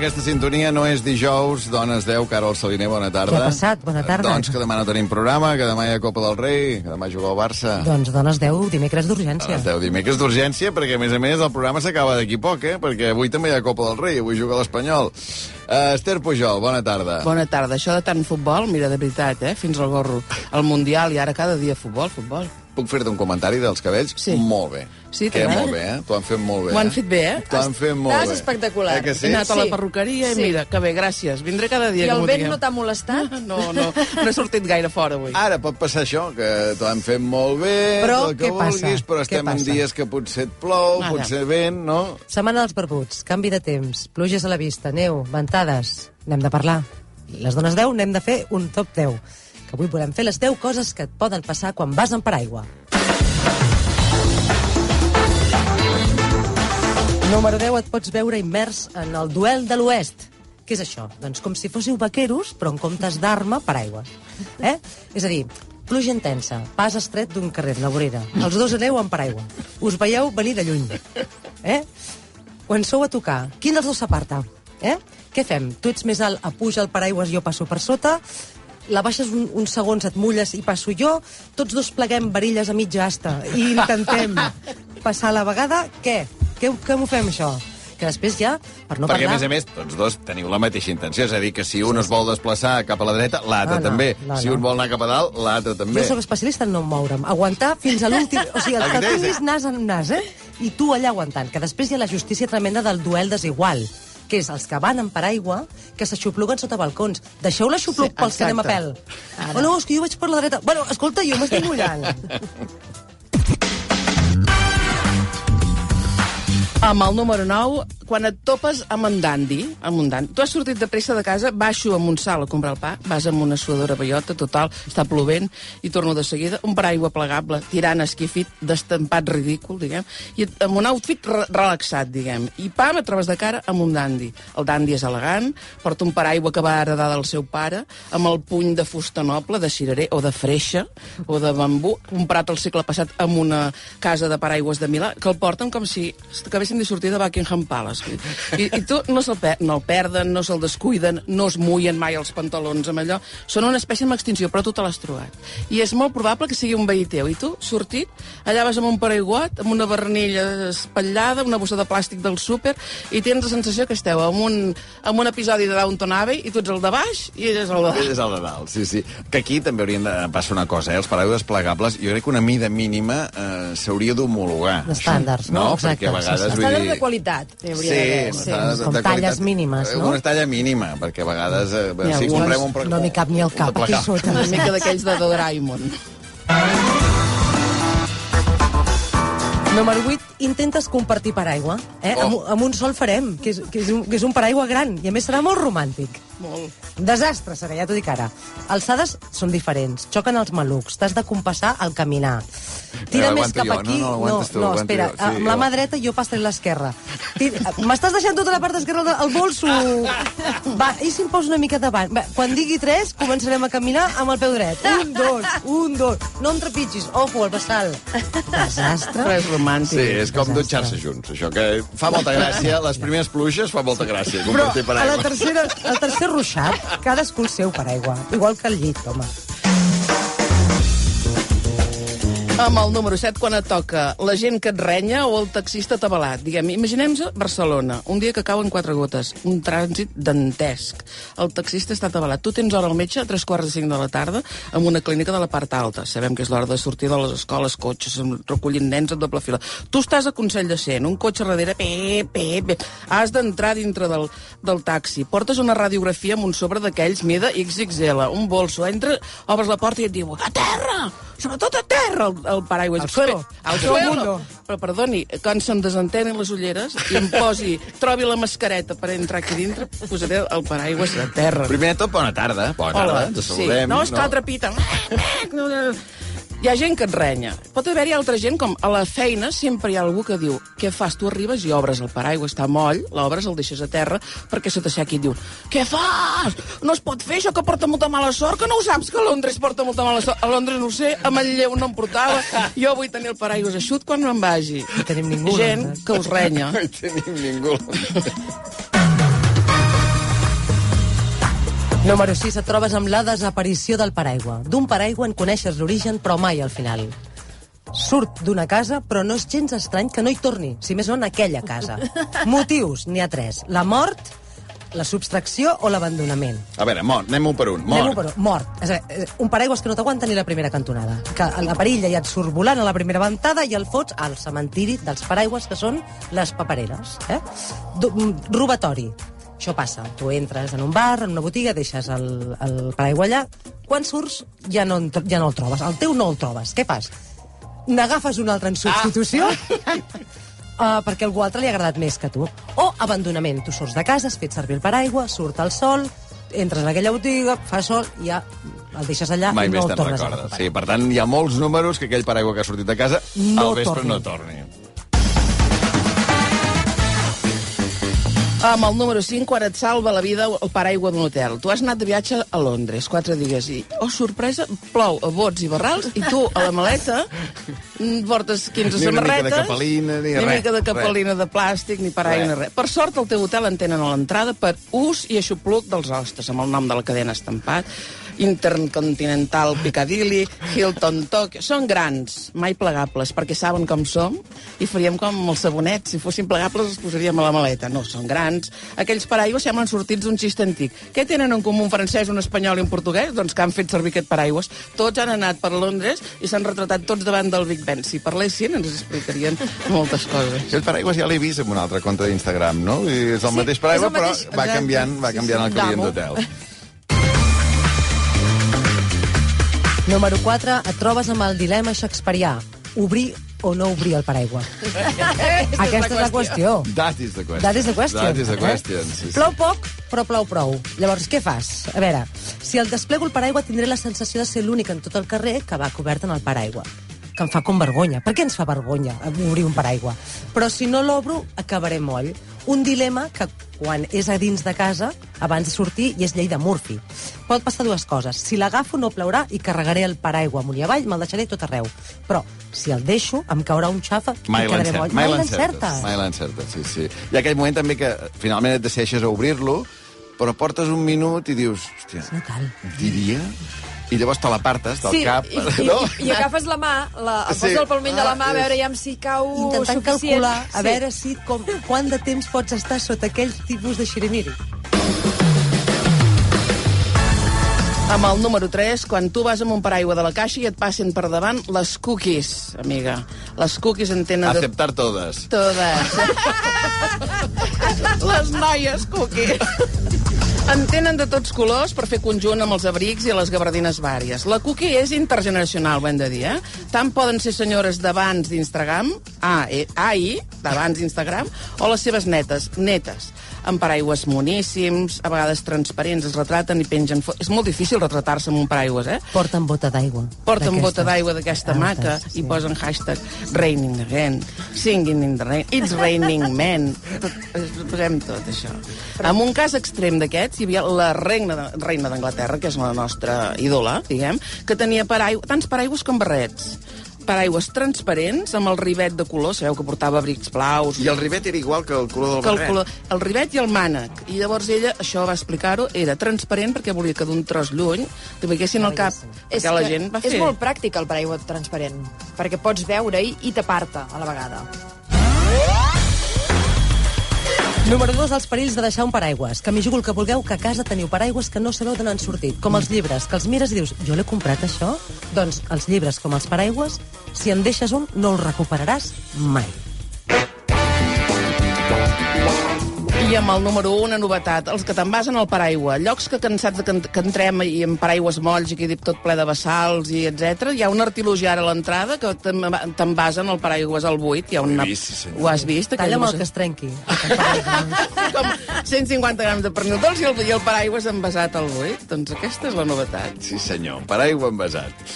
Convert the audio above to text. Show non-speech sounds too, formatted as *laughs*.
aquesta sintonia no és dijous, dones 10, Carol Saliner, bona tarda. Què ha passat? Bona tarda. Doncs que demà no tenim programa, que demà hi ha Copa del Rei, que demà juga el Barça. Doncs dones 10, dimecres d'urgència. les 10 dimecres d'urgència, perquè a més a més el programa s'acaba d'aquí poc, eh? Perquè avui també hi ha Copa del Rei, avui juga l'Espanyol. Uh, Esther Pujol, bona tarda. Bona tarda. Això de tant futbol, mira, de veritat, eh? Fins al gorro. El Mundial i ara cada dia futbol, futbol. Puc fer-te un comentari dels cabells? Sí. Molt bé. Sí, que molt bé, eh? T'ho han fet molt bé. Ho han eh? fet bé, eh? T'ho han fet molt Estàs bé. espectacular. Eh que He sí? anat a la Sí. perruqueria i Sí. mira, que bé, gràcies. Vindré cada dia. I que el vent no t'ha molestat? *laughs* No, no, no he sortit gaire fora avui. Ara pot passar això, que t'ho han fet molt bé, Però el que què passa? vulguis, però estem en dies que potser et plou, Ara. potser vent, no? Setmana dels barbuts, canvi de temps, pluges a la vista, neu, ventades. N'hem de parlar. Les dones 10 n'hem de fer un top 10. Que avui volem fer les 10 coses que et poden passar quan vas en paraigua. Número 10, et pots veure immers en el duel de l'Oest. Què és això? Doncs com si fóssiu vaqueros, però en comptes d'arma, paraigües. Eh? És a dir, pluja intensa, pas estret d'un carrer, la vorera. Els dos aneu en paraigua. Us veieu venir de lluny. Eh? Quan sou a tocar, quin dels dos s'aparta? Eh? Què fem? Tu ets més alt, apuja el paraigües, jo passo per sota, la baixes un, uns segons, et mulles i passo jo, tots dos pleguem varilles a mitja asta i intentem *laughs* passar la vegada, què? Què, què m'ho fem, això? Que després ja, per no Perquè, a parlar... més a més, tots dos teniu la mateixa intenció, és a dir, que si un es vol desplaçar cap a la dreta, l'altre No, no, també. no, si no. un vol anar cap a dalt, l'altre també. Jo sóc especialista en no moure'm. Aguantar fins a l'últim... O sigui, el que tinguis nas en nas, eh? I tu allà aguantant. Que després hi ha la justícia tremenda del duel desigual que és els que van en paraigua, que s'aixopluguen sota balcons. Deixeu l'aixopluc Sí, pels que anem a pèl. Oh, no, és que jo vaig per la dreta. Bueno, escolta, jo m'estic mullant. *laughs* Amb el número 9, quan et topes amb en Dandy, amb un Dandy. Tu has sortit de pressa de casa, baixo amb un sal a comprar el pa, vas amb una suadora bellota, total, està plovent, i torno de seguida, un paraigua plegable, tirant esquifit, d'estampat ridícul, diguem, i amb un outfit re relaxat, diguem. I pam, et trobes de cara amb un Dandy. El Dandy és elegant, porta un paraigua que va heredar del seu pare, amb el puny de fusta noble, de cirerer, o de freixa, o de bambú, comprat el segle passat amb una casa de paraigües de Milà, que el porten com si acabessin de sortir de Buckingham Palace. I, i tu no, se'l per, no el perden, no se'l descuiden, no es mullen mai els pantalons amb allò. Són una espècie en extinció, però tu te l'has trobat. I és molt probable que sigui un veí teu. I tu, sortit, allà vas amb un paraiguat, amb una barnilla espatllada, una bossa de plàstic del súper, i tens la sensació que esteu en un, en un episodi de Downton Abbey i tu ets el de baix i ell és el de dalt. És el de dalt, sí, sí. Que aquí també haurien de passar una cosa, eh? Els paraigües plegables, jo crec que una mida mínima eh, s'hauria d'homologar. D'estàndards, no? No, Exacte, perquè a vegades... Estàndard dir... de qualitat. Sí, sí. de- Com de talles qualitat. mínimes, no? Una talla mínima, perquè a vegades... Eh, N'hi si alguns, comprem un... no m'hi cap ni un cap, aquí sota. Una mica d'aquells de Doraemon. Número 8, intentes compartir paraigua. Eh? Oh. Amb, amb un sol farem, que és, que, és un, que és un paraigua gran, i a més serà molt romàntic. Molt. Desastre serà, ja t'ho dic ara. Alçades són diferents, xoquen els malucs, t'has de compassar al caminar. Tira Eh, més cap jo, aquí... no, no, l'aguantes tu, no, espera, jo, sí, amb la mà dreta jo passaré l'esquerra. Tira- M'estàs deixant tota la part esquerra del bolso. Va, i si em poso una mica davant? Va, quan digui tres, començarem a caminar amb el peu dret. Un, dos, un, dos. No em trepitgis. Ojo, el vessal. Desastre. Però és romàntic. Sí, és com Desastre. dutxar-se junts, això que fa molta gràcia, les primeres pluges fa molta gràcia, Però a la tercera, al tercer ruixat, cadascú el seu paraigua. Igual que el llit, home. Amb el número 7, quan et toca la gent que et renya o el taxista atabalat. Diguem, imaginem-nos Barcelona, un dia que cauen quatre gotes, un trànsit dantesc. El taxista està atabalat. Tu tens hora al metge a tres quarts de cinc de la tarda amb una clínica de la part alta. Sabem que és l'hora de sortir de les escoles, cotxes, recollint nens en doble fila. Tu estàs a Consell de Cent, un cotxe darrere, pe, pe, pe. Has d'entrar dintre del, del taxi. Portes una radiografia amb un sobre d'aquells mida XXL, un bolso. Entra, obres la porta i et diu, a terra! Sobretot a terra, el paraigües. Al suelo. Al suelo. mundo. Però, perdoni, quan se'm desentenen les ulleres i em posi, trobi la mascareta per entrar aquí dintre, posaré el paraigües a terra. Primer de tot, bona tarda. Bona tarda, ens saludem. Sí. No, és que l'altre pita. Hi ha gent que et renya. Pot haver-hi altra gent, com a la feina sempre hi ha algú que diu què fas? Tu arribes i obres el paraigua, està moll, l'obres, el deixes a terra, perquè se t'aixequi i et diu què fas? No es pot fer això que porta molta mala sort, que no ho saps que a Londres porta molta mala sort. A Londres no ho sé, a Manlleu no em portava, jo vull tenir el paraigua eixut quan me'n vagi. No tenim ningú, Gent que us renya. No tenim ningú. Número 6. Et trobes amb la desaparició del paraigua. D'un paraigua en coneixes l'origen, però mai al final. Surt d'una casa, però no és gens estrany que no hi torni, si més no en aquella casa. *laughs* Motius, n'hi ha tres. La mort, la subtracció o l'abandonament. A veure, mort, anem-ho per un. Mort. per un. Mort. És a dir, un paraigües que no t'aguanta ni la primera cantonada. Que la perilla ja et surt volant a la primera ventada i el fots al cementiri dels paraigües, que són les papereres. Eh? Mm, robatori. Això passa. Tu entres en un bar, en una botiga, deixes el, el paraigua allà. Quan surts, ja no, ja no el trobes. El teu no el trobes. Què fas? N'agafes un altre en substitució? Uh, *laughs* perquè algú altre li ha agradat més que tu. O abandonament. Tu surts de casa, has fet servir el paraigua, surt el sol, entres en aquella botiga, fa sol, i ja el deixes allà Mai i no el tornes a recordes. recuperar. Sí, per tant, hi ha molts números que aquell paraigua que ha sortit de casa No al vespre torni. no torni. Amb el número 5, quan et salva la vida el paraigua d'un hotel. Tu has anat de viatge a Londres, quatre dies, i, oh, sorpresa, plou a bots i barrals, i tu, a la maleta, mm, portes 15 Ni una mica de samarretes... capelina, ni ni res, mica de capelina de plàstic, ni paraigua, Res. ni res. Per sort, el teu hotel en tenen a l'entrada per ús i aixopluc dels hostes, amb el nom de la cadena estampat, Intercontinental Piccadilly, Hilton Tokyo... Són grans, mai plegables, perquè saben com som i faríem com els sabonets. Si fossin plegables els posaríem a la maleta. No, són grans. Aquells paraigües semblen sortits d'un xist antic. Què tenen en comú un francès, un espanyol i un portuguès? Doncs que han fet servir aquest paraigües. Tots han anat per Londres i s'han retratat tots davant del Big Ben. Si parlessin ens explicarien moltes coses. Aquest paraigües ja l'he vist en un altre compte d'Instagram, no? Dir, És el Sí, mateix paraigua, el mateix. però va canviant, va Sí, canviant sí, el client d'hotel. Número 4. Et trobes amb el dilema shakespearià. Obrir o no obrir el paraigua. *laughs* Aquesta és la qüestió. That is the question. That is the question. That is the eh? question, sí, sí. Plou poc, però plou prou. Llavors, què fas? A veure, si el desplego el paraigua, tindré la sensació de ser l'únic en tot el carrer que va cobert en el paraigua que em fa com vergonya. Per què ens fa vergonya obrir un paraigua? Però si no l'obro, acabaré moll. Un dilema que quan és a dins de casa, abans de sortir, i és llei de Murphy. Pot passar dues coses. Si l'agafo, no plourà i carregaré el paraigua amunt i avall, me'l deixaré tot arreu. Però, si el deixo, em caurà un xafa Mai i quedaré l'encertes. moll. Mai l'encertes. Mai l'encertes, sí, sí. Ha aquell moment també que finalment et decideixes a obrir-lo, però portes un minut i dius, hòstia, No cal. diria... I llavors te l'apartes del Sí, cap. i, *laughs* i, no? i, i agafes la mà, la, el Sí. poses al palmell de la mà, Ah, a veure és- ja si cau intentant suficient. calcular a veure si com, quant de temps pots estar sota aquell tipus de xirimiri. Amb el número 3, quan tu vas amb un paraigua de la caixa i et passen per davant les cookies, amiga. Les cookies en tenen... de- Aceptar totes. Totes. *laughs* les noies cookies. En tenen de tots colors per fer conjunt amb els abrics i les gabardines vàries. La cookie és intergeneracional, ho hem de dir, eh? Tant poden ser senyores d'abans d'Instagram, ah, eh, AI, d'abans d'Instagram, o les seves netes, netes, amb paraigües moníssims, a vegades transparents, es retraten i pengen... És molt difícil retratar-se amb un paraigües, eh? Porten bota d'aigua. Porten bota d'aigua d'aquesta maca sí. i posen hashtag raining again, singing in the rain, it's raining men. Tot, eh, posem tot això. En un cas extrem d'aquests, hi havia la reina de, reina d'Anglaterra, que és la nostra ídola, diguem, que tenia paraigua, tants paraigües com barrets paraigües transparents amb el rivet de color, sabeu que portava abrics blaus, I el rivet era igual que el color del que el, barret. color, el rivet i el mànec. I llavors ella, això va explicar-ho, era transparent perquè volia que d'un tros lluny te veiessin el cap. És, Perquè la que gent va fer... és molt pràctic el paraigua transparent, perquè pots veure-hi i tapar-te a la vegada. Número 2, els perills de deixar un paraigües. Que m'hi jugo el que vulgueu, que a casa teniu paraigües que no sabeu d'on han sortit. Com els llibres, que els mires i dius, jo l'he comprat això? Doncs els llibres com els paraigües, si en deixes un, no el recuperaràs mai. I amb el número 1, una novetat, els que t'envasen al paraigua. Llocs que cansats de que, en- que entrem i amb paraigües molls i quedi tot ple de bassals i etc. Hi ha un artilugi ara a l'entrada que t'enva- t'envasen el paraigües al buit. Hi ha una... Ho he vist, sí. Ho has vist? Talla'm el que es trenqui. *laughs* Com 150 grams de pernil dolç i el, i el paraigües envasat al buit. Doncs aquesta és la novetat. Sí, senyor. Paraigua envasat.